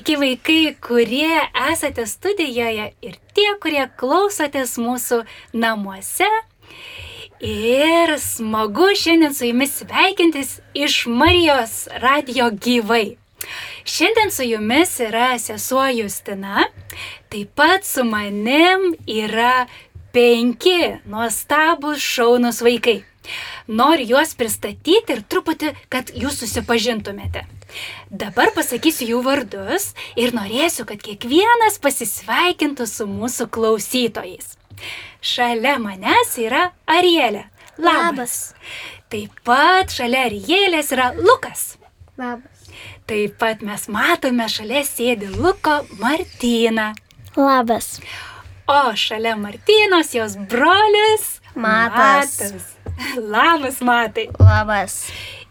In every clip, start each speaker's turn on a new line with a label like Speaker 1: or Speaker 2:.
Speaker 1: Sveiki vaikai, kurie esate studijoje ir tie, kurie klausotės mūsų namuose. Ir smagu šiandien su jumis sveikintis iš Marijos radio gyvai. Šiandien su jumis yra sesuo Justina, taip pat su manim yra penki nuostabus šaunus vaikai. Noriu juos pristatyti ir truputį, kad jūs susipažintumėte. Dabar pasakysiu jų vardus ir norėsiu, kad kiekvienas pasisveikintų su mūsų klausytojais. Šalia manęs yra Arielė. Labas.
Speaker 2: Labas.
Speaker 1: Taip pat šalia Arielės yra Lukas.
Speaker 2: Labas.
Speaker 1: Taip pat mes matome šalia sėdi Luko Martyną.
Speaker 2: Labas.
Speaker 1: O šalia Martynos jos brolis
Speaker 2: Matas.
Speaker 1: Matas. Labas, Matai.
Speaker 2: Labas.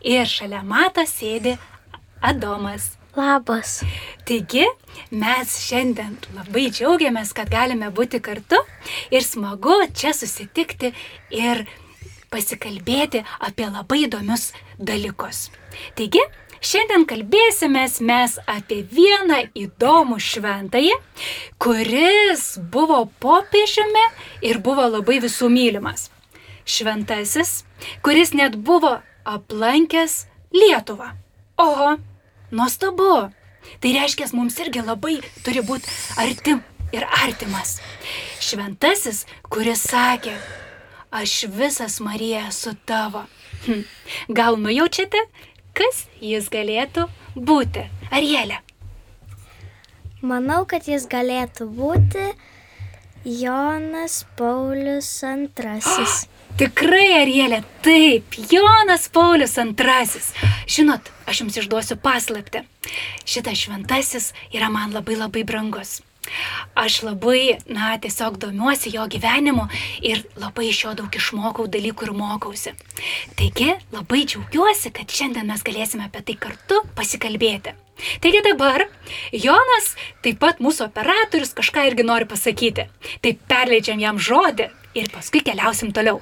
Speaker 1: Ir šalia Mato sėdi Adomas.
Speaker 2: Labas.
Speaker 1: Taigi, mes šiandien labai džiaugiamės, kad galime būti kartu ir smagu čia susitikti ir pasikalbėti apie labai įdomius dalykus. Taigi, šiandien kalbėsimės mes apie vieną įdomų šventąjį, kuris buvo popiežiumi ir buvo labai visų mylimas. Šventasis, kuris net buvo aplankęs Lietuvą. Oho, nuostabu. Tai reiškia, mums irgi labai turi būti artim ir artimas. Šventasis, kuris sakė, aš visas Marija esu tavo. Hm. Gal nujaučiate, kas jis galėtų būti? Arielė.
Speaker 2: Manau, kad jis galėtų būti Jonas Paulius II.
Speaker 1: Tikrai, Arielė, taip, Jonas Paulius II. Žinot, aš jums išduosiu paslapti. Šitas šventasis yra man labai labai brangus. Aš labai, na, tiesiog domiuosi jo gyvenimu ir labai iš jo daug išmokau dalykų ir mokausi. Taigi, labai džiaugiuosi, kad šiandien mes galėsime apie tai kartu pasikalbėti. Taigi dabar Jonas, taip pat mūsų operatorius, kažką irgi nori pasakyti. Tai perleidžiam jam žodį ir paskui keliausim toliau.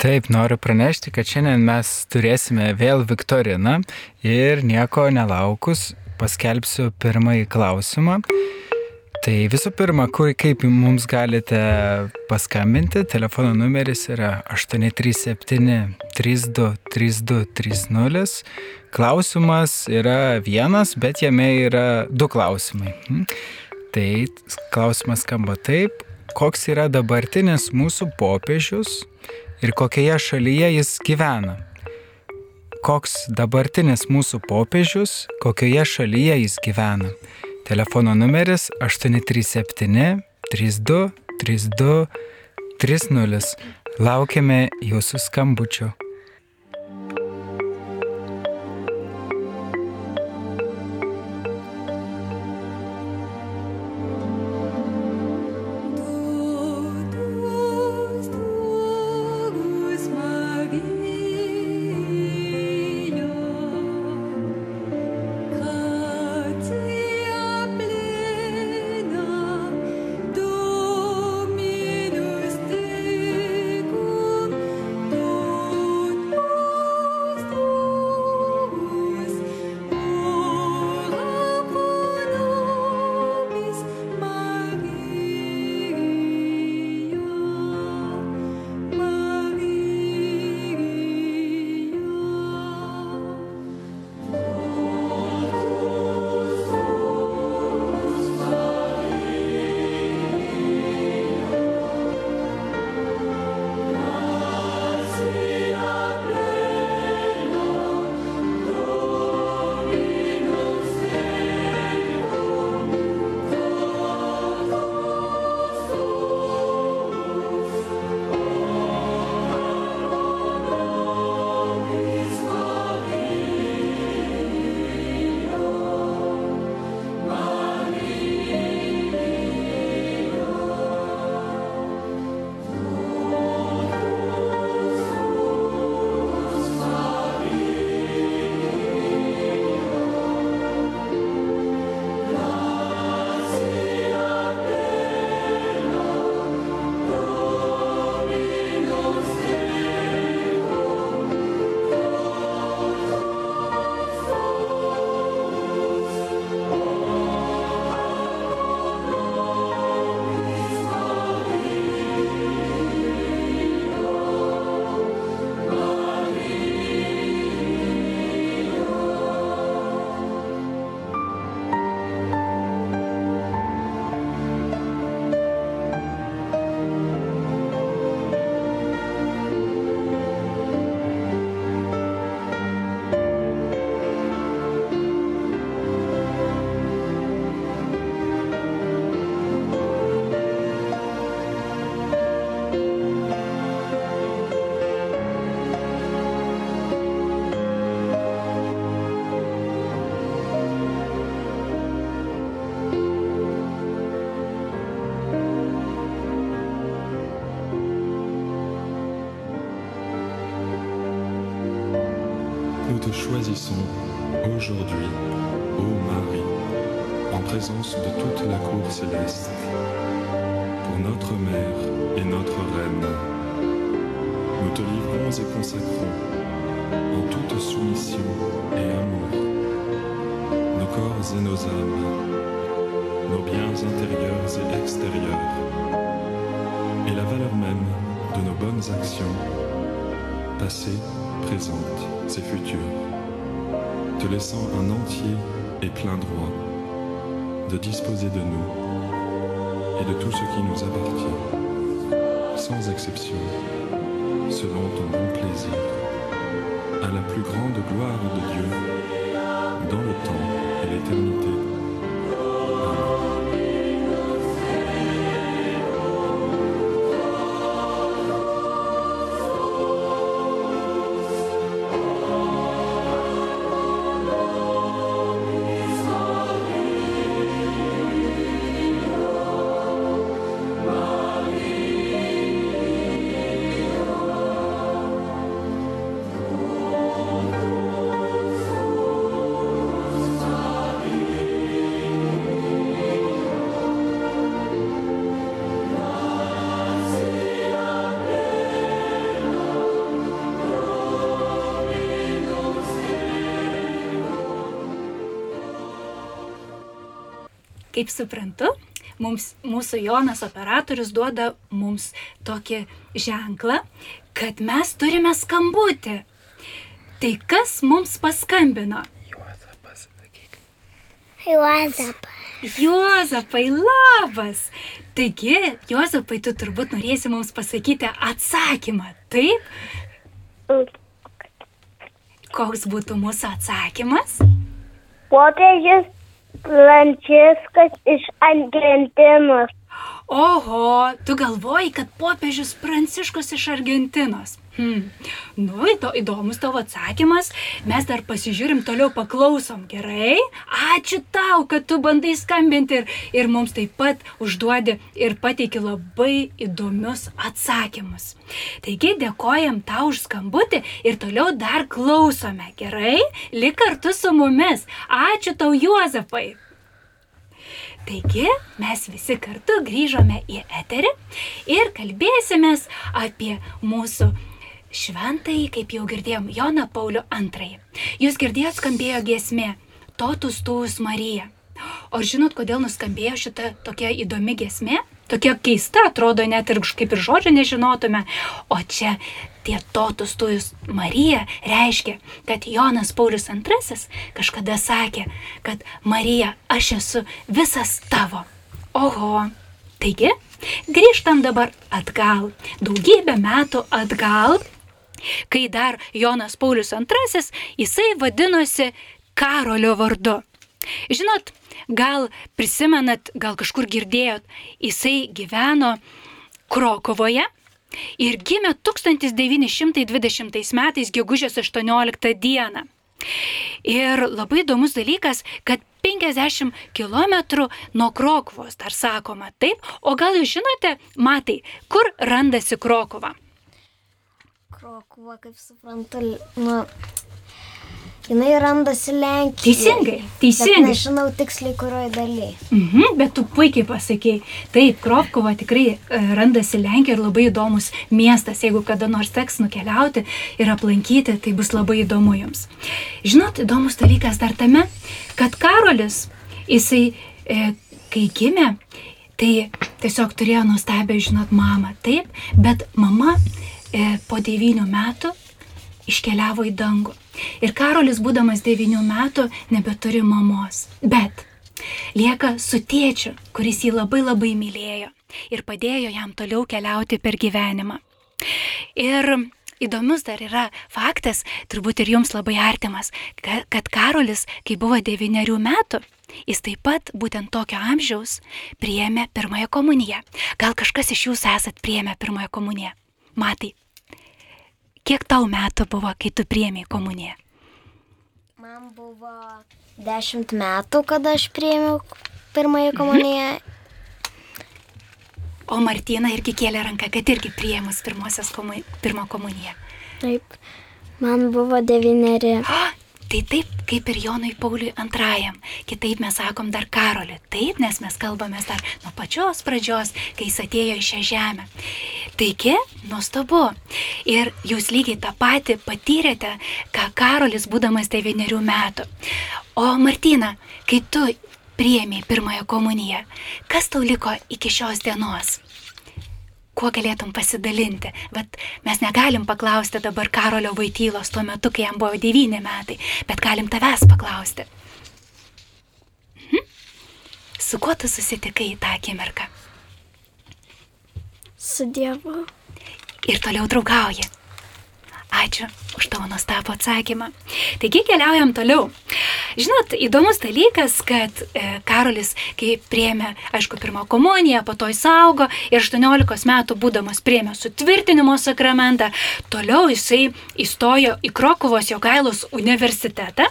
Speaker 3: Taip, noriu pranešti, kad šiandien mes turėsime vėl Viktoriną ir nieko nelaukus paskelbsiu pirmąjį klausimą. Tai visų pirma, kur, kaip mums galite paskambinti, telefono numeris yra 837 32 32 30. Klausimas yra vienas, bet jame yra du klausimai. Hm? Tai klausimas skamba taip, koks yra dabartinis mūsų popiežius ir kokioje šalyje jis gyvena. Koks dabartinis mūsų popiežius, kokioje šalyje jis gyvena. Telefono numeris 837 32 32 30. Laukiame jūsų skambučio.
Speaker 4: Choisissons aujourd'hui, ô Marie, en présence de toute la cour céleste, pour notre mère et notre reine. Nous te livrons et consacrons, en toute soumission et amour, nos corps et nos âmes, nos biens intérieurs et extérieurs, et la valeur même de nos bonnes actions, passées, présentes et futures, te laissant un entier et plein droit de disposer de nous et de tout ce qui nous appartient, sans exception, selon ton bon plaisir, à la plus grande gloire de Dieu, dans le temps et l'éternité.
Speaker 1: Kaip suprantu, mums, mūsų Jonas operatorius duoda mums tokį ženklą, kad mes turime skambutį. Tai kas mums paskambino?
Speaker 3: Juozapas, sakyk.
Speaker 2: Juozapas.
Speaker 1: Juozapai, labas. Taigi, Juozapai, tu turbūt norėsi mums pasakyti atsakymą, taip? Koks būtų mūsų atsakymas?
Speaker 5: Popiežius Franciskas iš Argentinos.
Speaker 1: Oho, tu galvoji, kad popiežius Pranciškus iš Argentinos. Hmm. Nu, įdo, įdomus tavo atsakymas. Mes dar pasižiūrim, toliau paklausom. Gerai? Ačiū tau, kad tu bandai skambinti ir, ir mums taip pat užduodi ir pateiki labai įdomius atsakymus. Taigi dėkojam tau už skambutį ir toliau dar klausome. Gerai? Lik kartu su mumis. Ačiū tau, Juozapai. Taigi mes visi kartu grįžome į eterį ir kalbėsimės apie mūsų šventąjį, kaip jau girdėjom, Joną Paulių II. Jūs girdėjot skambėjo giesmė Totus Tuus Marija. O žinot, kodėl nuskambėjo šita tokia įdomi giesmė? Tokia keista, atrodo, net ir kaip ir žodžio nežinotume. O čia tie totus tujus Marija reiškia, kad Jonas Paulius II kažkada sakė, kad Marija, aš esu visas tavo. Oho. Taigi, grįžtam dabar atgal, daugybę metų atgal, kai dar Jonas Paulius II, jisai vadinosi Karolio vardu. Žinot, gal prisimenat, gal kažkur girdėjot, jisai gyveno Krokovoje ir gimė 1920 metais, gegužės 18 dieną. Ir labai įdomus dalykas, kad 50 km nuo Krokuvos, dar sakoma, taip, o gal jūs žinote, matai, kur randasi Krokova?
Speaker 2: Krokuva, kaip suprantu, nu, jinai randasi Lenkijoje.
Speaker 1: Teisingai, teisingai.
Speaker 2: nežinau tiksliai, kurioje dalyje.
Speaker 1: Mhm, bet tu puikiai pasakėjai. Taip, Krovkova tikrai e, randasi Lenkijoje ir labai įdomus miestas. Jeigu kada nors teks nukeliauti ir aplankyti, tai bus labai įdomu jums. Žinot, įdomus dalykas dar tame, kad Karolis, jisai, e, kai gimė, tai tiesiog turėjo nuostabę, žinot, mamą. Taip, bet mama po devynių metų iškeliavo į dangų. Ir Karolis, būdamas devynių metų, nebeturi mamos. Bet lieka su tėčiu, kuris jį labai labai mylėjo ir padėjo jam toliau keliauti per gyvenimą. Ir įdomus dar yra faktas, turbūt ir jums labai artimas, ka- kad Karolis, kai buvo devyniarių metų, jis taip pat būtent tokio amžiaus priėmė pirmąją komuniją. Gal kažkas iš jūsų esat priėmę pirmąją komuniją? Matai, kiek tau metų buvo, kai tu priėmė komuniją?
Speaker 2: Man buvo 10 metų, kada aš priėmiau pirmąją komuniją.
Speaker 1: O Martina irgi kėlė ranką, kad irgi pirmosios komu... pirmą komuniją.
Speaker 2: Taip. Man buvo devyneri.
Speaker 1: Tai taip kaip ir Jonui Pauliui antrajam. Kitaip mes sakom dar Karoliui. Taip, nes mes kalbame dar nuo pačios pradžios, kai jis atėjo į šią žemę. Taigi, nuostabu. Ir jūs lygiai tą patį patyrėte, ką Karolis būdamas devynerių metų. O Martina, kai tu priėmė pirmąją komuniją, kas tau liko iki šios dienos? Kuo galėtum pasidalinti. Bet mes negalim paklausti dabar Karolio Vaitylos tuo metu, kai jam buvo devyni metai, bet galim tavęs paklausti. Mhm. Su kuo tu susitikai tą akimirką?
Speaker 2: Su Dievu.
Speaker 1: Ir toliau draugauji. Ačiū už tavo nuostabų atsakymą. Taigi keliaujam toliau. Žinot, įdomus dalykas, kad e, Karolis, kai priemė, aišku, pirmą komuniją, po to jis augo ir 18 metų būdamas priemė sutvirtinimo sakramentą, toliau jisai įstojo į Krokovos Jogailos universitetą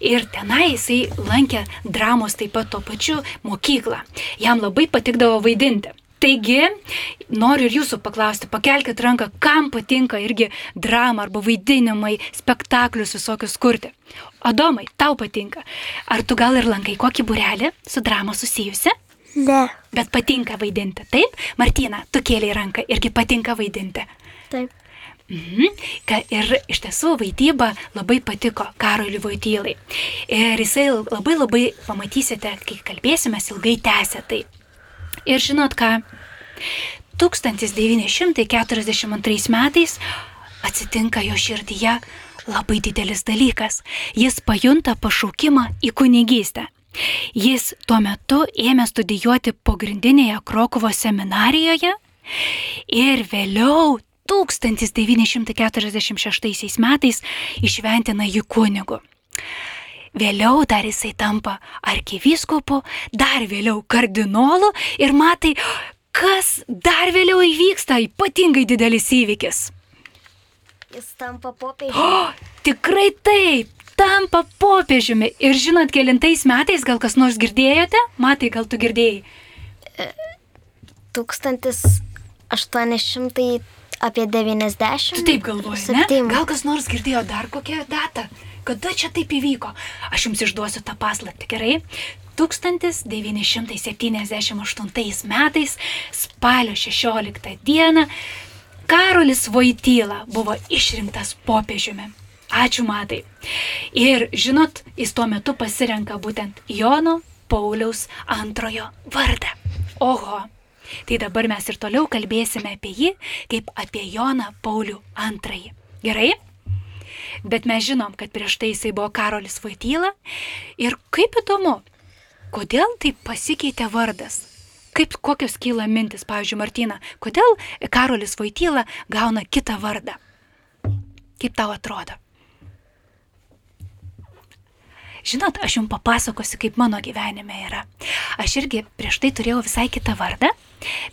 Speaker 1: ir tenai jisai lankė dramos taip pat tuo pačiu mokyklą. Jam labai patikdavo vaidinti. Taigi, noriu ir jūsų paklausti, pakelkite ranką, kam patinka irgi drama arba vaidinimai, spektaklius visokius kurti. Adomai, tau patinka. Ar tu gal ir lankai kokį burelį su drama susijusi?
Speaker 2: Ne.
Speaker 1: Bet patinka vaidinti, taip? Martina, tu kėlė ranką, irgi patinka vaidinti.
Speaker 2: Taip.
Speaker 1: Mhm. Ka, ir iš tiesų vaidyba labai patiko Karoliui Vaitylai. Ir jisai labai labai pamatysite, kai kalbėsime, ilgai tęsė tai. Ir žinot ką, 1942 metais atsitinka jo širdyje labai didelis dalykas. Jis pajunta pašaukimą į kunigystę. Jis tuo metu ėmė studijuoti pagrindinėje Krokovo seminarijoje ir vėliau 1946 metais išventina jį kunigu. Vėliau dar jisai tampa arkivyskupu, dar vėliau kardinolu ir matai, kas dar vėliau įvyksta, ypatingai didelis įvykis.
Speaker 2: Jis tampa popiežiumi.
Speaker 1: O, tikrai taip, tampa popiežiumi. Ir žinot, kelintais metais gal kas nors girdėjote? Matai, gal tu girdėjai?
Speaker 2: 1800 apie 90.
Speaker 1: Tu taip galvoji, ne? Gal kas nors girdėjo dar kokią datą? Kada čia taip įvyko? Aš jums išduosiu tą paslaptį, gerai? 1978 metais, spalio 16 dieną, Karolis Voityla buvo išrinktas popiežiumi. Ačiū matai. Ir žinot, jis tuo metu pasirenka būtent Jono Pauliaus antrojo vardą. Oho. Tai dabar mes ir toliau kalbėsime apie jį kaip apie Joną Paulių antrąjį. Gerai? Bet mes žinom, kad prieš tai jisai buvo Karolis Voityla. Ir kaip įdomu, kodėl taip pasikeitė vardas? Kaip kokios kyla mintis, pavyzdžiui, Martina, kodėl Karolis Voityla gauna kitą vardą? Kaip tau atrodo? Žinot, aš jums papasakosiu, kaip mano gyvenime yra. Aš irgi prieš tai turėjau visai kitą vardą,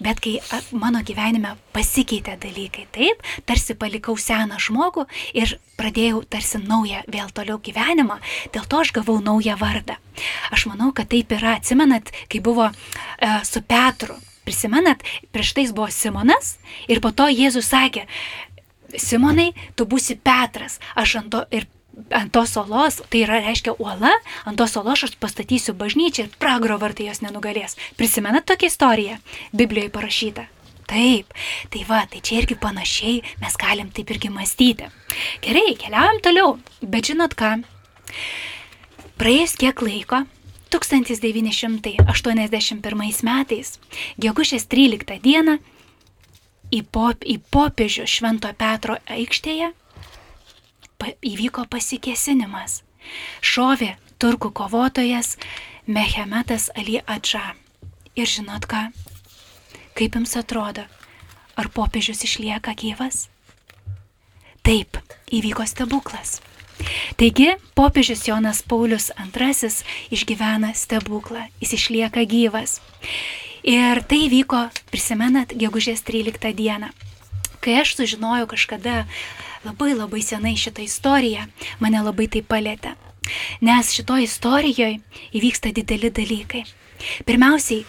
Speaker 1: bet kai mano gyvenime pasikeitė dalykai, taip, tarsi palikau seną žmogų ir pradėjau tarsi naują vėl toliau gyvenimą, dėl to aš gavau naują vardą. Aš manau, kad taip yra. Atsimenat, kai buvo e, su Petru, prisimenat, prieš tai jis buvo Simonas ir po to Jėzus sakė, Simonai, tu būsi Petras, aš ant to ir ant tos olos, tai yra reiškia uola, ant tos olos aš pastatysiu bažnyčią ir pragaro vartai jos nenugalės. Prisimenat tokią istoriją? Biblijoje parašyta. Taip, tai va, tai čia irgi panašiai mes galim taip irgi mąstyti. Gerai, keliaujam toliau. Bet žinot ką? Praėjus kiek laiko, 1981 metais, gegužės 13 dieną, į, pop, į popiežių Švento Petro aikštėje pa, įvyko pasikesinimas. Šovė turkų kovotojas Mehemetas Ali Adža. Ir žinot ką? Kaip jums atrodo, ar popiežius išlieka gyvas? Taip, įvyko stebuklas. Taigi, popiežius Jonas Paulius II išgyvena stebuklą, jis išlieka gyvas. Ir tai vyko, prisimenat, gegužės 13 dieną. Kai aš sužinojau kažkada labai labai senai šitą istoriją, mane labai tai palėtė. Nes šitoje istorijoje įvyksta dideli dalykai. Pirmiausiai,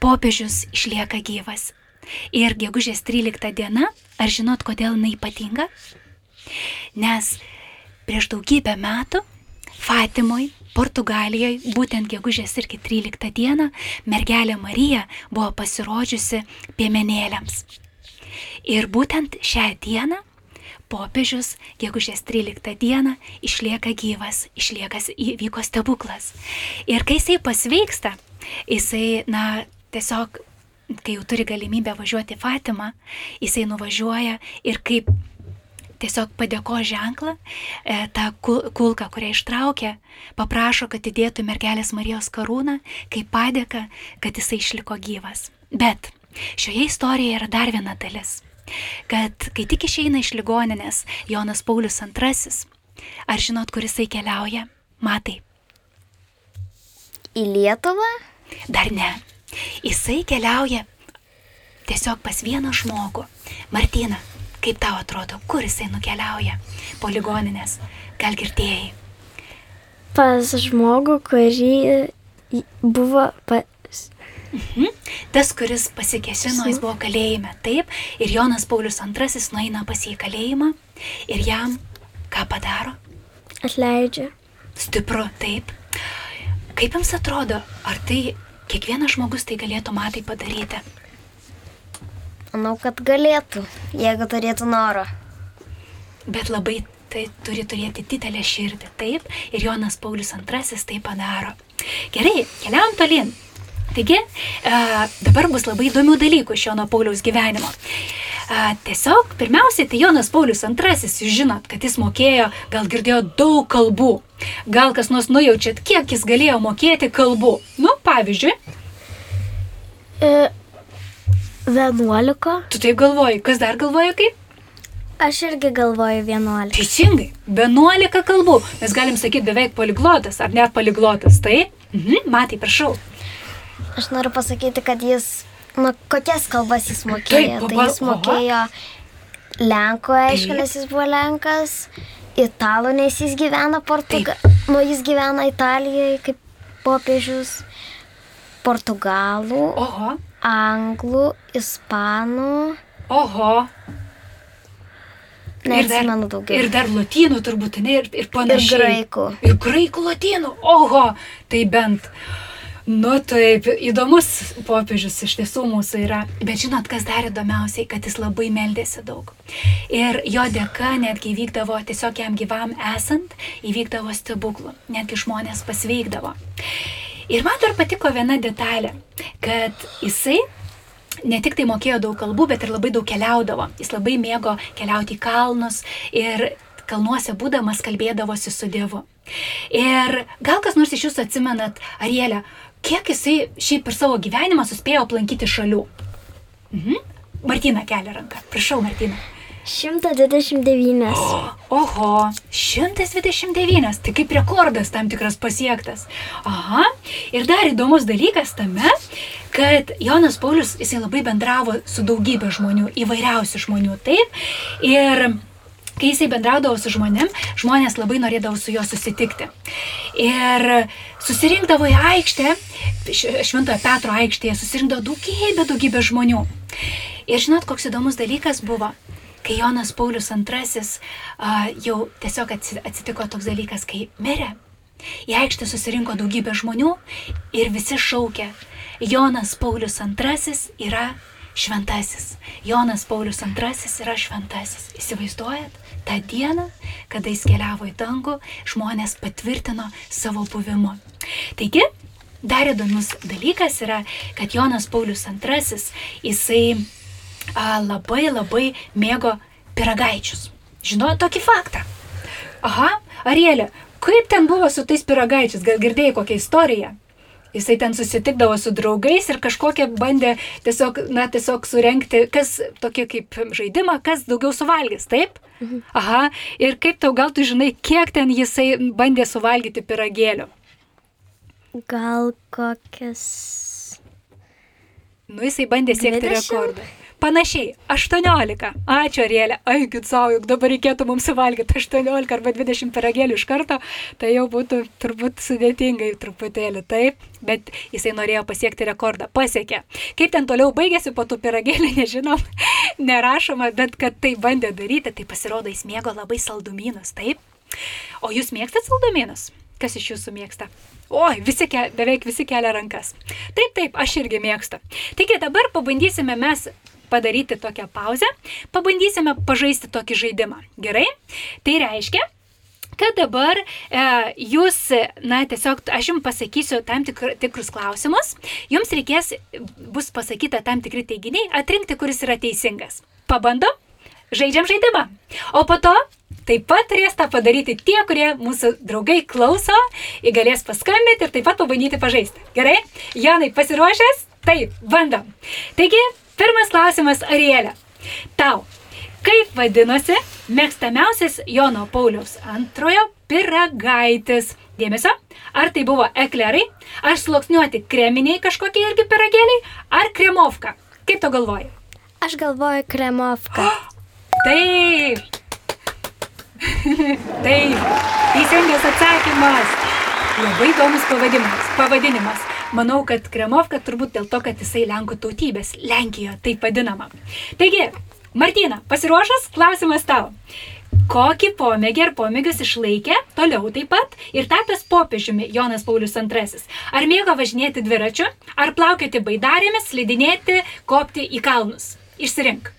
Speaker 1: popiežius išlieka gyvas. Ir gegužės 13 diena, ar žinot, kodėl jinai ypatinga? Nes prieš daugybę metų Fatimoje, Portugalijoje, būtent gegužės irgi 13 dieną, mergelė Marija buvo pasirodžiusi piemenėliams. Ir būtent šią dieną popiežius gegužės 13 dieną išlieka gyvas, išlieka įvyko stebuklas. Ir kai jisai pasveiksta, jisai, na, tiesiog, kai jau turi galimybę važiuoti Fatimą, jisai nuvažiuoja ir kaip tiesiog padėko ženklą, e, tą kul- kulką, kurią ištraukė, paprašo, kad įdėtų mergelės Marijos karūną, kaip padėka, kad jisai išliko gyvas. Bet šioje istorijoje yra dar viena dalis kad kai tik išeina iš ligoninės Jonas Paulius II, ar žinot, kur jisai keliauja? Matai,
Speaker 2: Į Lietuvą?
Speaker 1: dar ne. Jisai keliauja tiesiog pas vieną žmogų. Martina, kaip tau atrodo, kur jisai nukeliauja po ligoninės? Gal girdėjai?
Speaker 6: Pas žmogų, kurį buvo pas...
Speaker 1: Tas, kuris pasikesino, jis buvo kalėjime, taip, ir Jonas Paulius II nueina pas jį į kalėjimą ir jam ką padaro?
Speaker 6: atleidžia.
Speaker 1: Stipru, taip. Kaip jums atrodo, ar tai kiekvienas žmogus tai galėtų matai padaryti?
Speaker 2: Manau, kad galėtų, jeigu turėtų norą.
Speaker 1: Bet labai tai turi turėti didelę širdį, taip, ir Jonas Paulius II tai padaro. Gerai, keliaujam tolin. Taigi, e, dabar bus labai įdomių dalykų iš Jono Pauliaus gyvenimo. E, tiesiog, pirmiausiai, tai Jonas Paulius II, jūs žinot, kad jis mokėjo, gal girdėjo daug kalbų. Gal kas nors nujaučiat, kiek jis galėjo mokėti kalbų. Nu, pavyzdžiui,
Speaker 6: E, Vienuolika.
Speaker 1: tu taip galvoji, kas dar galvoja kaip?
Speaker 6: Aš irgi galvoju vienuolika.
Speaker 1: Teisingai, 11 kalbų. Mes galim sakyti beveik poliglotas, ar net poliglotas. Tai, mhm, matai, prašau.
Speaker 2: Aš noriu pasakyti, kad jis, nu, kokias kalbas jis
Speaker 1: Taip,
Speaker 2: mokėjo. Tai
Speaker 1: papa-
Speaker 2: jis mokėjo lenkų, aišku,
Speaker 1: Taip.
Speaker 2: nes jis buvo lenkas, italų, nes jis gyvena Portugalijoje. Nu, jis gyvena Italijoje kaip popiežius, portugalų,
Speaker 1: Oho,
Speaker 2: anglų, ispanų.
Speaker 1: oho.
Speaker 2: Neatsimenu daugiau.
Speaker 1: ir dar lotynų turbūt, ne, ir, ir
Speaker 2: Ir
Speaker 1: panašiai.
Speaker 2: graikų.
Speaker 1: Ir graikų lotynų, oho, tai bent. Nu taip, įdomus popiežius iš tiesų mūsų yra. Bet žinot, kas dar įdomiausiai, kad jis labai meldėsi daug. Ir jo dėka netgi įvykdavo, tiesiog jam gyvam esant, įvykdavo stebuklų. Netgi žmonės pasveikdavo. Ir man dar patiko viena detalė, kad jisai ne tik tai mokėjo daug kalbų, bet ir labai daug keliaudavo. Jis labai mėgo keliauti į kalnus ir kalnuose būdamas kalbėdavosi su Dievu. Ir gal kas nors iš jūsų atsimenat, Arielė, kiek jisai šiaip per savo gyvenimą suspėjo aplankyti šalių? Mhm. Martina kelia ranką. Prašau, Martina.
Speaker 6: 129.
Speaker 1: Oho, 129, tai kaip rekordas tam tikras pasiektas. Aha, ir dar įdomus dalykas tame, kad Jonas Paulius, jisai labai bendravo su daugybė žmonių, įvairiausių žmonių, taip. Ir kai jisai bendraudavo su žmonėm, žmonės labai norėdavo su juo susitikti. Ir susirinkdavo į aikštę, Šventojo Petro aikštėje, susirinkdavo daugybė, daugybė žmonių. Ir žinot, koks įdomus dalykas buvo, kai Jonas Paulius II jau tiesiog atsi- atsitiko toks dalykas, kai mirė. Į aikštę susirinko daugybė žmonių ir visi šaukė, Jonas Paulius II yra šventasis. Jonas Paulius II yra šventasis. Įsivaizduojat, tą dieną, kada jis keliavo į dangų, žmonės patvirtino savo buvimu. Taigi, dar įdomus dalykas yra, kad Jonas Paulius II, jisai a, labai labai mėgo piragaičius. Žinojo tokį faktą. Aha, Arielė, kaip ten buvo su tais piragaičiais? Gal girdėjai kokią istoriją? Jisai ten susitikdavo su draugais ir kažkokią bandė tiesiog, na, tiesiog surenkti, kas tokį kaip žaidimą, kas daugiau suvalgys, taip? Aha, ir kaip tau gal tu žinai, kiek ten jisai bandė suvalgyti piragėlių?
Speaker 6: Gal kokias.
Speaker 1: Nu, jisai bandė siekti
Speaker 6: 20?
Speaker 1: rekordą. Panašiai, 18. Ačiū, Arielė. Aikit savo, juk dabar reikėtų mums suvalgyti 18 arba 20 piragėlių iš karto, tai jau būtų turbūt sudėtingai truputėlį, taip, bet jisai norėjo pasiekti rekordą, pasiekė. Kaip ten toliau baigėsi po tų piragėlių, nežinom, nerašoma, bet kad tai bandė daryti, tai pasirodo, jis mėgo labai saldumynus, taip. O jūs mėgstat saldumynus? Kas iš jūsų mėgsta? Oi, visi ke, beveik visi kelia rankas. Taip, taip, aš irgi mėgstu. Taigi dabar pabandysime mes padaryti tokią pauzę, pabandysime pažaisti tokį žaidimą. Gerai? Tai reiškia, kad dabar e, jūs, na, tiesiog aš jums pasakysiu tam tikr, tikrus klausimus, jums reikės, bus pasakyta tam tikri teiginiai, atrinkti, kuris yra teisingas. Pabandom? Žaidžiam žaidimą. O po to taip pat turės tą padaryti tie, kurie mūsų draugai klauso, jie galės paskambinti ir taip pat pabandyti pažaisti. Gerai? Janai, pasiruošęs? Taip, bandom. Taigi, pirmas klausimas Arielė. Tau, kaip vadinosi mėgstamiausias Jono Pauliaus antrojo piragaitis? Dėmesio, ar tai buvo eklerai, ar sluoksniuoti kreminiai kažkokie irgi piragėliai, ar kremovka? Kaip tu galvoji?
Speaker 6: Aš galvoju kremovką.
Speaker 1: Taip. Taip. Teisingas atsakymas. Labai įdomus pavadinimas. pavadinimas. Manau, kad Kremovka turbūt dėl to, kad jisai Lenkų tautybės, Lenkijoje taip vadinama. Taigi, Martina, pasiruošęs? Klausimas tau. Kokį pomėgį ar pomėgius išlaikė toliau taip pat ir tapęs popiežiumi Jonas Paulius II? Ar mėgo važinėti dviračiu, ar plaukioti baidarėmis, slidinėti, kopti į kalnus? Išsirink.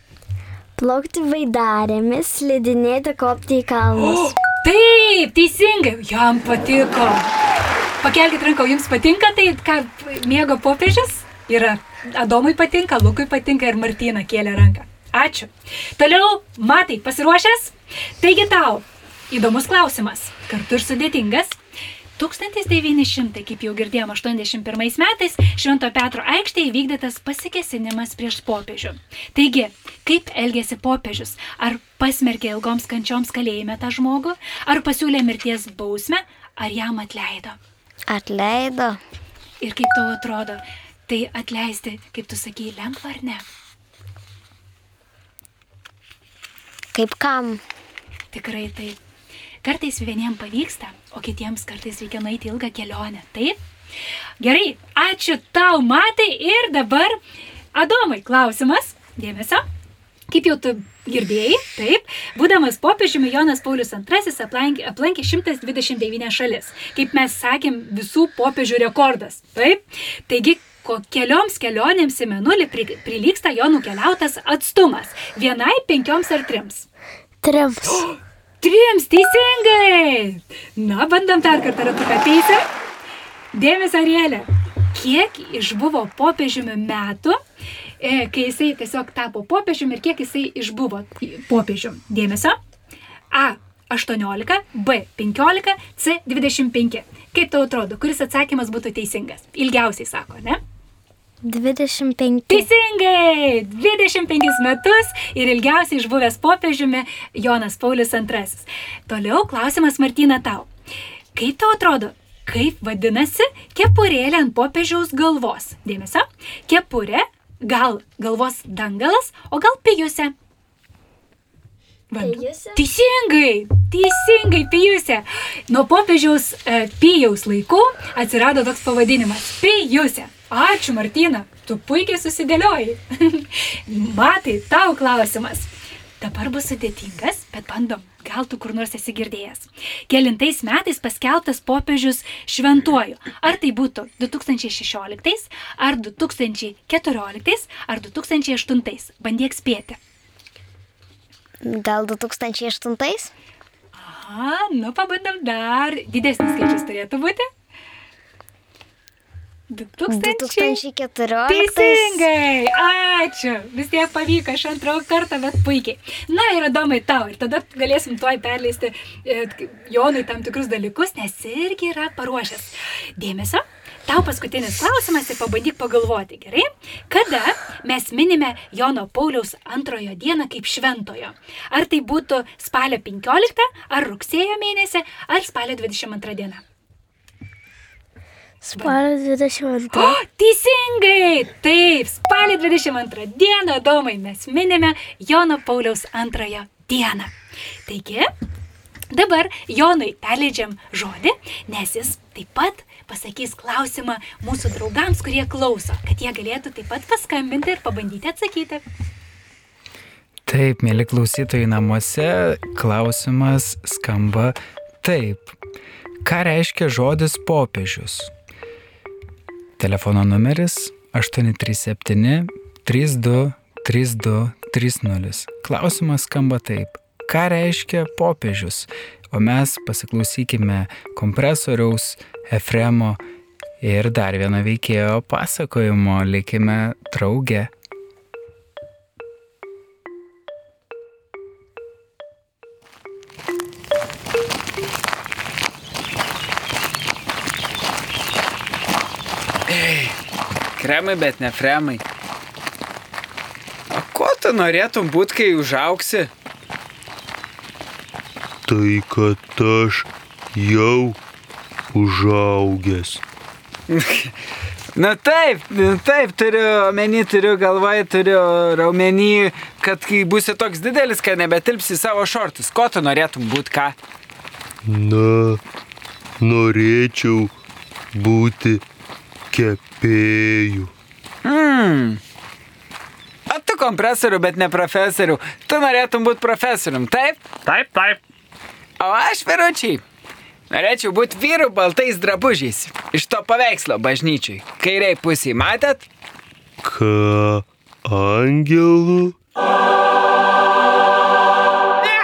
Speaker 6: Plaukti vaidarėmis, slidinėti, kopti į kalnus.
Speaker 1: Taip, teisingai, jam patiko. Pakelkite ranką, jums patinka tai, ką mėgo popiežius? Yra. Adomui patinka, Lukui patinka ir Martina kėlė ranką. Ačiū. Toliau, matai, pasiruošęs? Taigi tau, įdomus klausimas, kartu ir sudėtingas. 1900, kaip jau girdėjom, 81 metais Švento Petro aikštėje įvykdytas pasikesinimas prieš popiežių. Taigi, kaip elgėsi popiežius? Ar pasmerkė ilgoms kančioms kalėjime tą žmogų, ar pasiūlė mirties bausmę, ar jam atleido?
Speaker 2: Atleido.
Speaker 1: Ir kaip tau atrodo, tai atleisti, kaip tu sakai, lengva ar ne?
Speaker 2: Kaip kam?
Speaker 1: Tikrai taip. Kartais vieniems pavyksta, o kitiems kartais reikia nueiti ilgą kelionę. Taip? Gerai, ačiū tau, matai. Ir dabar, Adomai, klausimas. Dėmesio. Kaip jau tu girdėjai, taip, būdamas popiežiumi Jonas Paulius II aplankė, aplankė 129 šalis. Kaip mes sakėm, visų popiežių rekordas. Taip. Taigi, ko kelioms kelionėms į menulį pri, prilyksta jo nukeliautas atstumas. Vienai, penkioms ar trims.
Speaker 6: Trims.
Speaker 1: Trims, teisingai. Na, bandom dar kartą ratuką teisę. Dėmesio, Arielė. Kiek išbuvo popiežiumi metų, kai jisai tiesiog tapo popiežiumi ir kiek jisai išbuvo popiežiumi? Dėmesio. A. 18, B. 15, C. 25. Kaip tau atrodo, kuris atsakymas būtų teisingas? Ilgiausiai sako, ne?
Speaker 6: 25.
Speaker 1: Teisingai! 25 metus ir ilgiausiai išbuvęs popiežiumi Jonas Paulius II. Toliau klausimas Martina tau. Kaip tau atrodo, kaip vadinasi kepurėlė ant popiežiaus galvos? Dėmesio. Kepurė, gal galvos dangalas, o gal? Vanduo.
Speaker 6: Pijusė?
Speaker 1: Teisingai, teisingai, pijusė. Nuo popiežiaus e, pijaus laikų atsirado toks pavadinimas - pijusė. Ačiū, Martina, tu puikiai susidėliojai. Matai, tau klausimas. Dabar bus sudėtingas, bet bandom, gal tu kur nors esi girdėjęs. Kelintais metais paskelbtas popiežius šventuoju. Ar tai būtų 2016, ar 2014, ar 2008? Bandyk spėti.
Speaker 2: Gal 2008?
Speaker 1: Aha, nu pabandom dar. Didesnis skaičius turėtų būti. 2000.
Speaker 2: 2014.
Speaker 1: Teisingai, ačiū. Vis tiek pavyko iš antro karto, bet puikiai. Na ir įdomai tau, ir tada galėsim tuoj perleisti e, Jonui tam tikrus dalykus, nes irgi yra paruošęs. Dėmesio, tau paskutinis klausimas ir pabandyk pagalvoti, gerai? Kada mes minime Jono Pauliaus antrojo dieną kaip šventojo? Ar tai būtų spalio 15, ar rugsėjo mėnesį, ar spalio 22 diena?
Speaker 6: Spalio 22.
Speaker 1: O, teisingai! Taip, spalio 22 dieną, Domai, mes minime Jono Pauliaus antrojo dieną. Taigi, dabar Jonui perleidžiam žodį, nes jis taip pat pasakys klausimą mūsų draugams, kurie klauso, kad jie galėtų taip pat paskambinti ir pabandyti atsakyti.
Speaker 3: Taip, mėly klausytojai namuose, klausimas skamba taip. Ką reiškia žodis popiežius? Telefono numeris 837 32 32 30. Klausimas skamba taip. Ką reiškia popiežius? O mes pasiklausykime kompresoriaus, Efremo ir dar vieno veikėjo pasakojimo. Likime drauge. Kremai, bet ne fremai. O ko tu norėtum būti, kai užauksi?
Speaker 7: Tai kad aš jau užaugęs.
Speaker 3: Na taip, taip, turiu omeny, turiu galvoje, turiu raumenį, kad kai būsi toks didelis, kad nebetilpsi savo šortus. Ko tu norėtum būti ką?
Speaker 7: Na, norėčiau būti kepėjų.
Speaker 3: Hmm. O tu kompresorių, bet ne profesorių. Tu norėtum būti profesorium, taip?
Speaker 8: Taip, taip.
Speaker 3: O aš, viručiai, norėčiau būti vyru baltais drabužiais. Iš to paveikslo bažnyčiui. Kairiai pusiai, matėt?
Speaker 7: Ką angelų?
Speaker 8: Ne!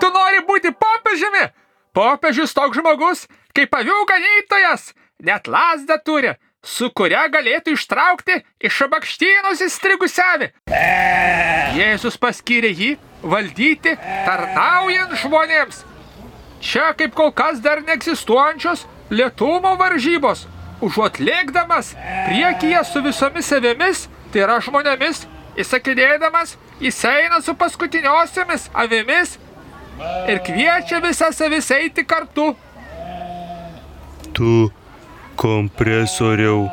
Speaker 8: Tu nori būti popiežiumi? Popiežius toks žmogus, kaip avių ganytojas. Net lasdą turi, su kuria galėtų ištraukti iš šabakštynus įstrigusiavį. Jėzus paskyrė jį valdyti tarnaujant žmonėms. Čia kaip kol kas dar neegzistuojančios lietumo varžybos. Užuot lėkdamas priekyje su visomis savėmis, tai yra žmonėmis, įsakinėdamas, jis eina su paskutiniosiomis avimis ir kviečia visas avis eiti kartu.
Speaker 7: Tu kompresoriau,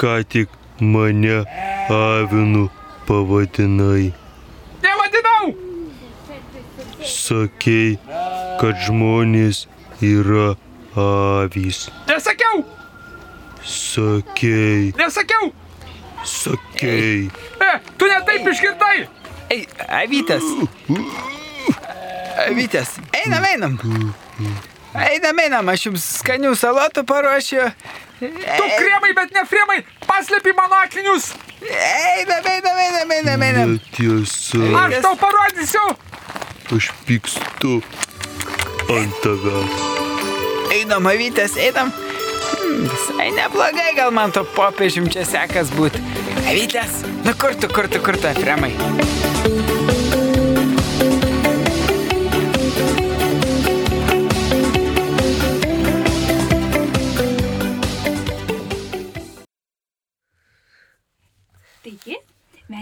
Speaker 7: ką tik mane avinu pavadinai.
Speaker 8: Nevadinau!
Speaker 7: Sakei, kad žmonės yra avys.
Speaker 8: Nesakiau!
Speaker 7: Sakei,
Speaker 8: Nesakiau!
Speaker 7: sakei.
Speaker 8: E, tu netaip išgirdai!
Speaker 3: Ei, avytės. Avytės. Einam, einam. Einam, einam, aš jums skanių salotų paruošiu.
Speaker 8: Tu kremai, bet ne fremai! Paslėpi mano akinius!
Speaker 3: Einam, einam, einam, einam, einam.
Speaker 7: Netiesa,
Speaker 8: Aš tau parodysiu!
Speaker 7: aš pykstu ant tavęs.
Speaker 3: Einam, avytės, einam. Hmm, Visai neblogai gal man to popiežim čia sekas būti. Avytės, nu kur tu, kur tu, kur tu, Efremai?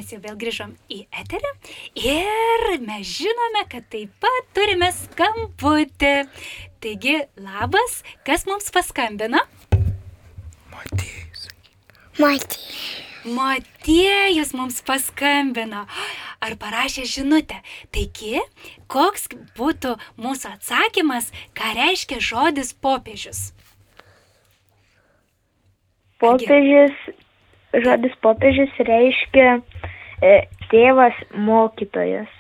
Speaker 1: Mes jau vėl grįžom į eterį ir mes žinome, kad taip pat turime skambutį. Taigi, labas, kas mums paskambino?
Speaker 3: Matėjus.
Speaker 6: Matė.
Speaker 1: Motiejus mums paskambino. Ar parašė žinutę? Taigi, koks būtų mūsų atsakymas, ką reiškia žodis popiežius?
Speaker 5: Popiežius, žodis popiežius reiškia tėvas mokytojas.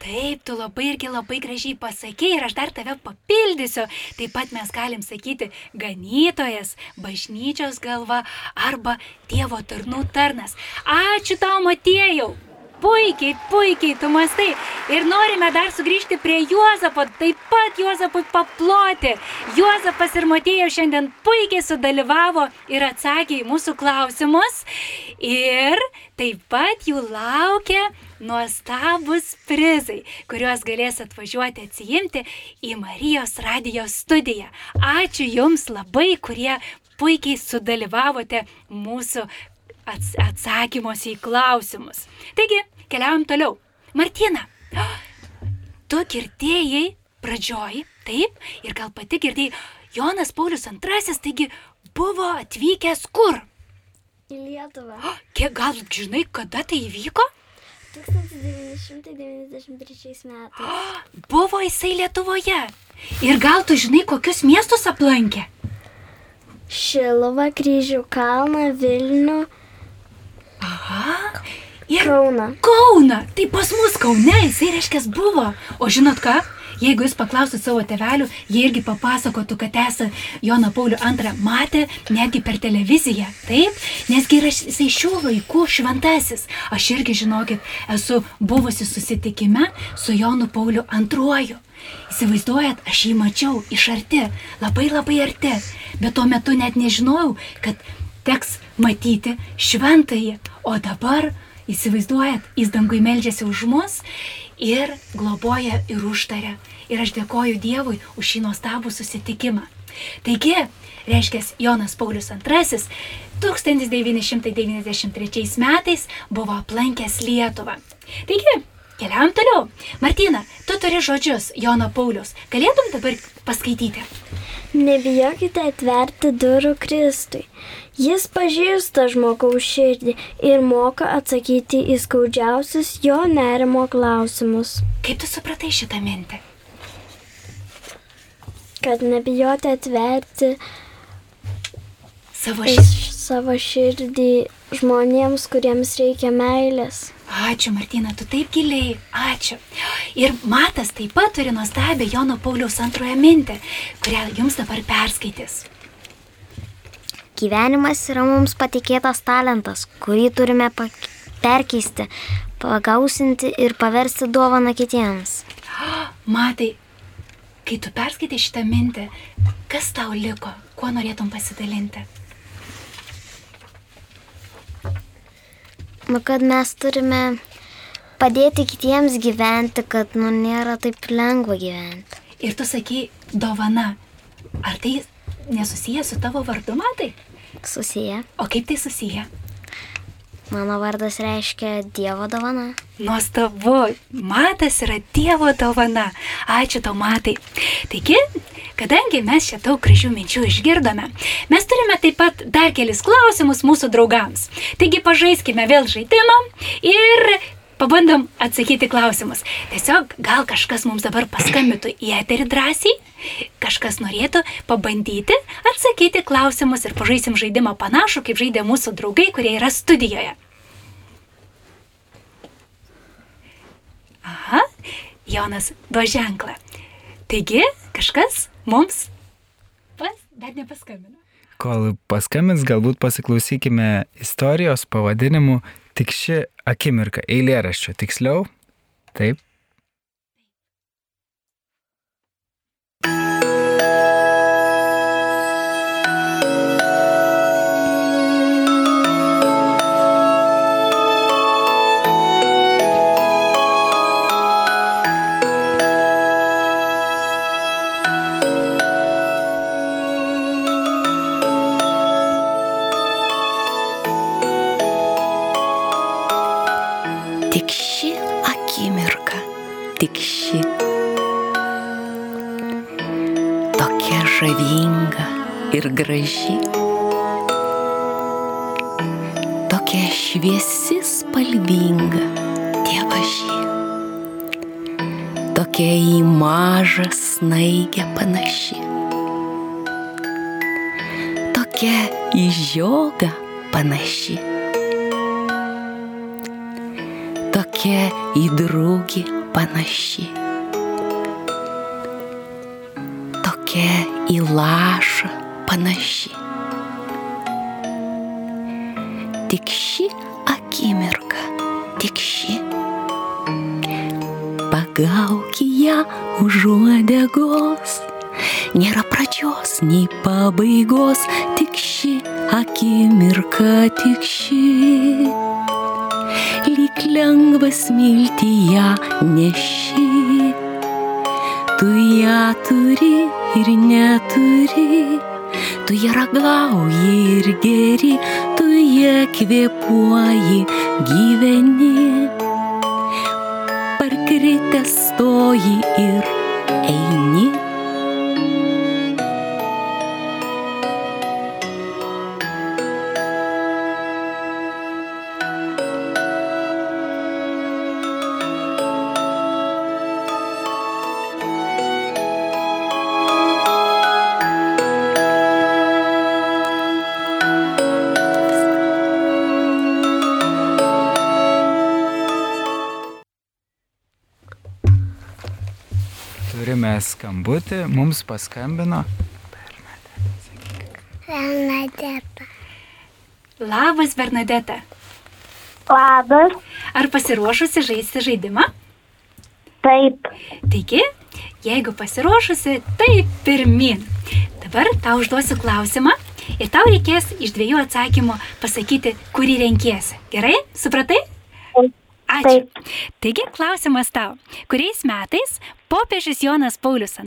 Speaker 1: Taip, tu labai irgi labai gražiai pasakėjai ir aš dar tave papildysiu. Taip pat mes galim sakyti ganytojas, bažnyčios galva arba Dievo tarnų tarnas. Ačiū tau, Matėjau. Puikiai, puikiai, tu mastai. Ir norime dar sugrįžti prie Juozapo, taip pat Juozapui paploti. Juozapas ir Matėjau šiandien puikiai sudalyvavo ir atsakė į mūsų klausimus. Ir taip pat jų laukia nuostabus prizai, kuriuos galės atvažiuoti atsijimti į Marijos radijos studiją. Ačiū Jums labai, kurie puikiai sudalyvavote mūsų ats atsakymuose į klausimus. Taigi, keliaujam toliau. Martina, tu girdėjai pradžioj, taip, ir gal pati girdėjai, Jonas Paulius II, taigi buvo atvykęs kur?
Speaker 2: Į Lietuvą.
Speaker 1: Kiek gal žinai, kada tai įvyko?
Speaker 2: 1993 metais.
Speaker 1: Buvo jisai Lietuvoje. Ir gal tu žinai, kokius miestus aplankė?
Speaker 2: Šiluvą, Kryžių kalną, Vilnių,
Speaker 1: Ir
Speaker 2: Kauną.
Speaker 1: Kauna. Tai pas mus Kaune jisai reiškia buvo. O žinot ką? Jeigu jūs paklausit savo tevelių, jie irgi papasakotų, kad esą Joną Paulių II matė netgi per televiziją. Taip, nesgi yra jisai šių laikų šventasis. Aš irgi, žinokit, esu buvusi susitikime su Jonu Pauliu II. Įsivaizduojat, aš jį mačiau iš arti, labai labai arti, bet tuo metu net nežinojau, kad teks matyti šventąjį. O dabar, įsivaizduojat, jis dangui meldžiasi už mus ir globoja ir užtaria. Ir aš dėkoju Dievui už šį nuostabų susitikimą. Taigi, reiškia, Jonas Paulius II 1993 metais buvo aplankęs Lietuvą. Taigi, keliaujam toliau. Martina, tu turi žodžius Jono Paulius. Galėtum dabar paskaityti?
Speaker 2: Nebijokite atverti durų Kristui. Jis pažįsta žmogaus širdį ir moka atsakyti į skaudžiausius jo nerimo klausimus.
Speaker 1: Kaip tu supratai šitą mintį?
Speaker 2: Kad nebijoti atverti
Speaker 1: Savo širdį.
Speaker 2: Savo širdį žmonėms, kuriems reikia meilės.
Speaker 1: Ačiū, Martina, tu taip giliai. Ačiū. Ir Matas taip pat turi nuostabią Jono Pauliaus antroją mintį, kurią jums dabar perskaitys.
Speaker 2: Gyvenimas yra mums patikėtas talentas, kurį turime perkeisti, pagausinti ir paversti dovaną kitiems.
Speaker 1: Matai, kai tu perskaitai šitą mintį, kas tau liko, kuo norėtum pasidalinti?
Speaker 2: Nu, kad mes turime padėti kitiems gyventi, kad nu, nėra taip lengva gyventi.
Speaker 1: Ir tu sakai, dovana. Ar tai nesusiję su tavo vardu, matai?
Speaker 2: Susiję.
Speaker 1: O kaip tai susiję?
Speaker 2: Mano vardas reiškia Dievo dovana.
Speaker 1: Nuostabu, matas yra Dievo dovana. Ačiū tau, matai. Taigi, kadangi mes čia daug gražių minčių išgirdome, mes turime taip pat dar kelis klausimus mūsų draugams. Taigi, pažaiskime vėl žaidimą ir pabandom atsakyti klausimus. Tiesiog gal kažkas mums dabar paskambintų į eterį drąsiai, kažkas norėtų pabandyti atsakyti klausimus ir pažaisim žaidimą panašų, kaip žaidė mūsų draugai, kurie yra studijoje. Aha, Jonas duo ženklą. Taigi, kažkas mums pas, dar nepaskambino.
Speaker 3: Kol paskambins, galbūt pasiklausykime istorijos pavadinimu Tik ši akimirka, eilėraščio tiksliau. Taip.
Speaker 9: Tik ši. Tokia žavinga ir graži. Tokia šviesi spalvinga, dievaži. Tokia į mažą snaigę panaši. Tokia į žiogą panaši. tokia į draugį panaši. Tokia į lašą panaši. Tik ši akimirka, tik ši. Pagauk ją už uodegos. Nėra pradžios nei pabaigos, tik ši akimirka, tik ši lengva smilti ją neši. Tu ją turi ir neturi, tu ją ragauji ir geri, tu ją kvėpuoji, gyveni. Parkritęs stoji ir
Speaker 3: skambutį. Mums paskambino.
Speaker 6: Bernadeta.
Speaker 1: Labas, Bernadeta.
Speaker 5: Labas.
Speaker 1: Ar pasiruošusi žaisti žaidimą?
Speaker 5: Taip.
Speaker 1: Taigi, jeigu pasiruošusi, tai pirmin. Dabar tau užduosiu klausimą ir tau reikės iš dviejų atsakymų pasakyti, kurį renkiesi. Gerai? Supratai? Ačiū. Taigi, klausimas tau. Kuriais metais popiežius Jonas Paulius II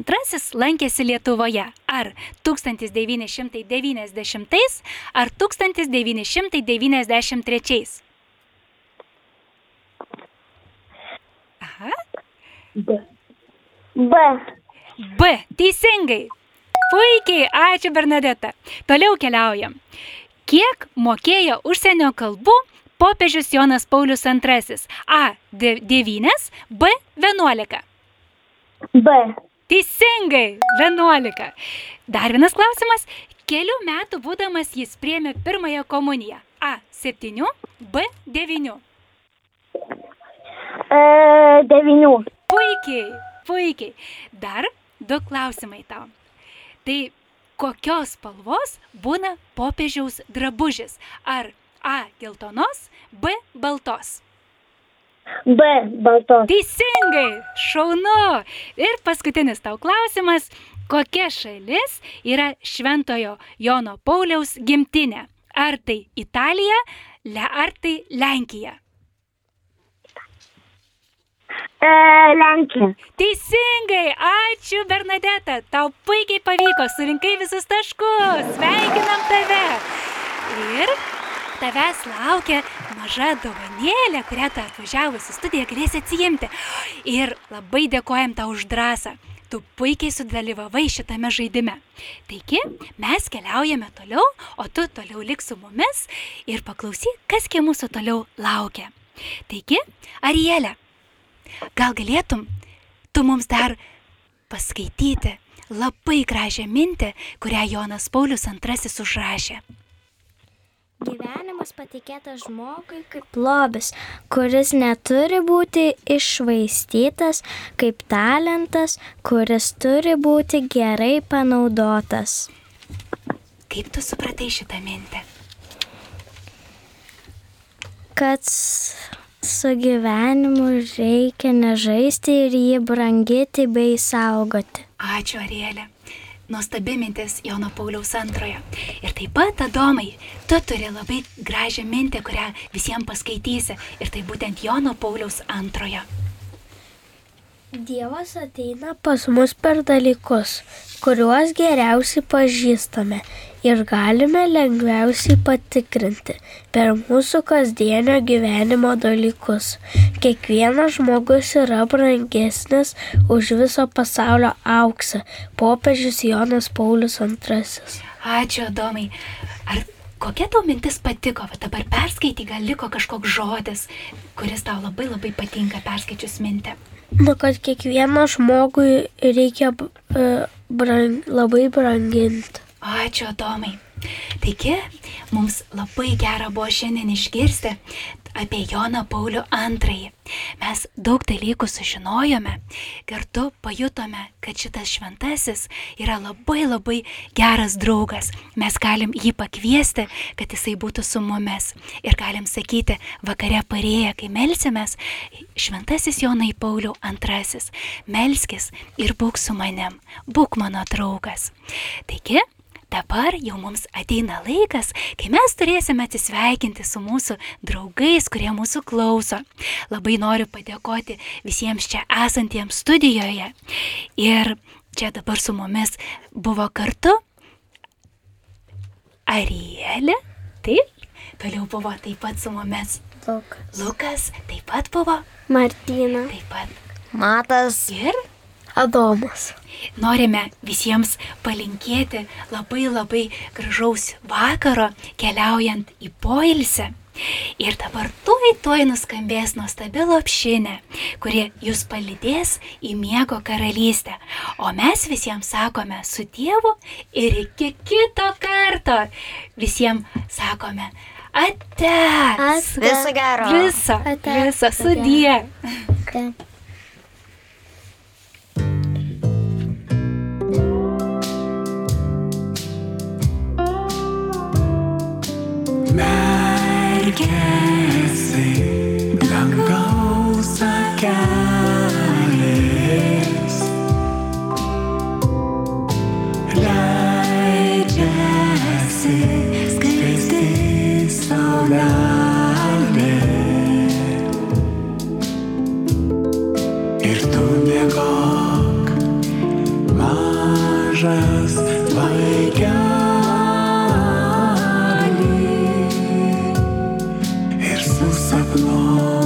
Speaker 1: lankėsi Lietuvoje? Ar 1990 ar 1993? Aha.
Speaker 5: B.
Speaker 1: B. Teisingai. Puikiai, ačiū Bernadeta. Toliau keliaujam. Kiek mokėjo užsienio kalbų popiežius Jonas Paulius II? A. 9, B. 11.
Speaker 5: B.
Speaker 1: Teisingai, 11. Dar vienas klausimas. Kelių metų būdamas jis priemė pirmąją komuniją. A. 7, B. 9.
Speaker 5: E, devinių.
Speaker 1: Puikiai, puikiai. Dar du klausimai tau. Tai kokios spalvos būna popiežiaus drabužis? Ar A. Geltonos, B. Baltos?
Speaker 5: B. Baltos.
Speaker 1: Teisingai, šaunu. Ir paskutinis tau klausimas. Kokia šalis yra Šventojo Jono Pauliaus gimtinė? Ar tai Italija, le, ar tai Lenkija?
Speaker 5: E, Lenkija.
Speaker 1: Teisingai, ačiū Bernadeta, tau puikiai pavyko, surinkai visus taškus, sveikinam tave. Ir tavęs laukia maža dovanėlė, kurią tu atvažiavus į studiją galėsi atsijimti. Ir labai dėkojam tau už drąsą. Tu puikiai sudalyvavai šitame žaidime. Taigi, mes keliaujame toliau, o tu toliau lik su mumis ir paklausyk, kas kie mūsų toliau laukia. Taigi, Arielė, gal galėtum tu mums dar paskaityti labai gražią mintį, kurią Jonas Paulius II užrašė.
Speaker 2: Gyvenimas patikėtas žmogui kaip lobis, kuris neturi būti išvaistytas, kaip talentas, kuris turi būti gerai panaudotas.
Speaker 1: Kaip tu supratai šitą mintį?
Speaker 2: Kad su gyvenimu reikia nežaisti ir jį brangyti bei saugoti.
Speaker 1: Ačiū, Arielė. Nuostabi mintis Jono Pauliaus antrojo. Ir taip pat, Adomai, tu turi labai gražią mintį, kurią visiems paskaitysi. Ir tai būtent Jono Pauliaus antrojo.
Speaker 6: Dievas ateina pas mus per dalykus, kuriuos geriausiai pažįstame ir galime lengviausiai patikrinti per mūsų kasdienio gyvenimo dalykus. Kiekvienas žmogus yra brangesnis už viso pasaulio auksą. Popiežius Jonas Paulius II.
Speaker 1: Ačiū, Adomai. Ar kokia tau mintis patiko? Va dabar perskaitai, gal liko kažkoks žodis, kuris tau labai labai patinka perskaičius mintį.
Speaker 6: Nu, kad kiekvieną žmogui reikia e, brang, labai branginti.
Speaker 1: Ačiū, Adomai. Taigi, mums labai gera buvo šiandien išgirsti apie Joną Paulių II. Mes daug dalykų sužinojome, kartu pajutome, kad šitas šventasis yra labai labai geras draugas. Mes galim jį pakviesti, kad jisai būtų su mumis. Ir galim sakyti, vakare parėję, kai melsimės, šventasis Jonai Paulių II, melskis ir būk su manim, būk mano draugas. Taigi, Dabar jau mums ateina laikas, kai mes turėsime atsisveikinti su mūsų draugais, kurie mūsų klauso. Labai noriu padėkoti visiems čia esantiems studijoje. Ir čia dabar su mumis buvo kartu Arielė, taip, toliau buvo taip pat su mumis
Speaker 2: Lukas.
Speaker 1: Lukas, taip pat buvo,
Speaker 6: Martina.
Speaker 1: taip pat
Speaker 2: Matas.
Speaker 1: ir
Speaker 6: Adomas.
Speaker 1: Norime visiems palinkėti labai labai gražaus vakaro keliaujant į poilsę. Ir dabar tuoj tuoj nuskambės nuostabi lopšinė, kuri jūs palydės į miego karalystę. O mes visiems sakome su Dievu ir iki kito karto. Visiems sakome ate.
Speaker 2: Viso gero.
Speaker 1: Viso.
Speaker 6: Ate.
Speaker 1: Viso sudie.
Speaker 2: Merkėsi
Speaker 9: dangaus akelį. belong.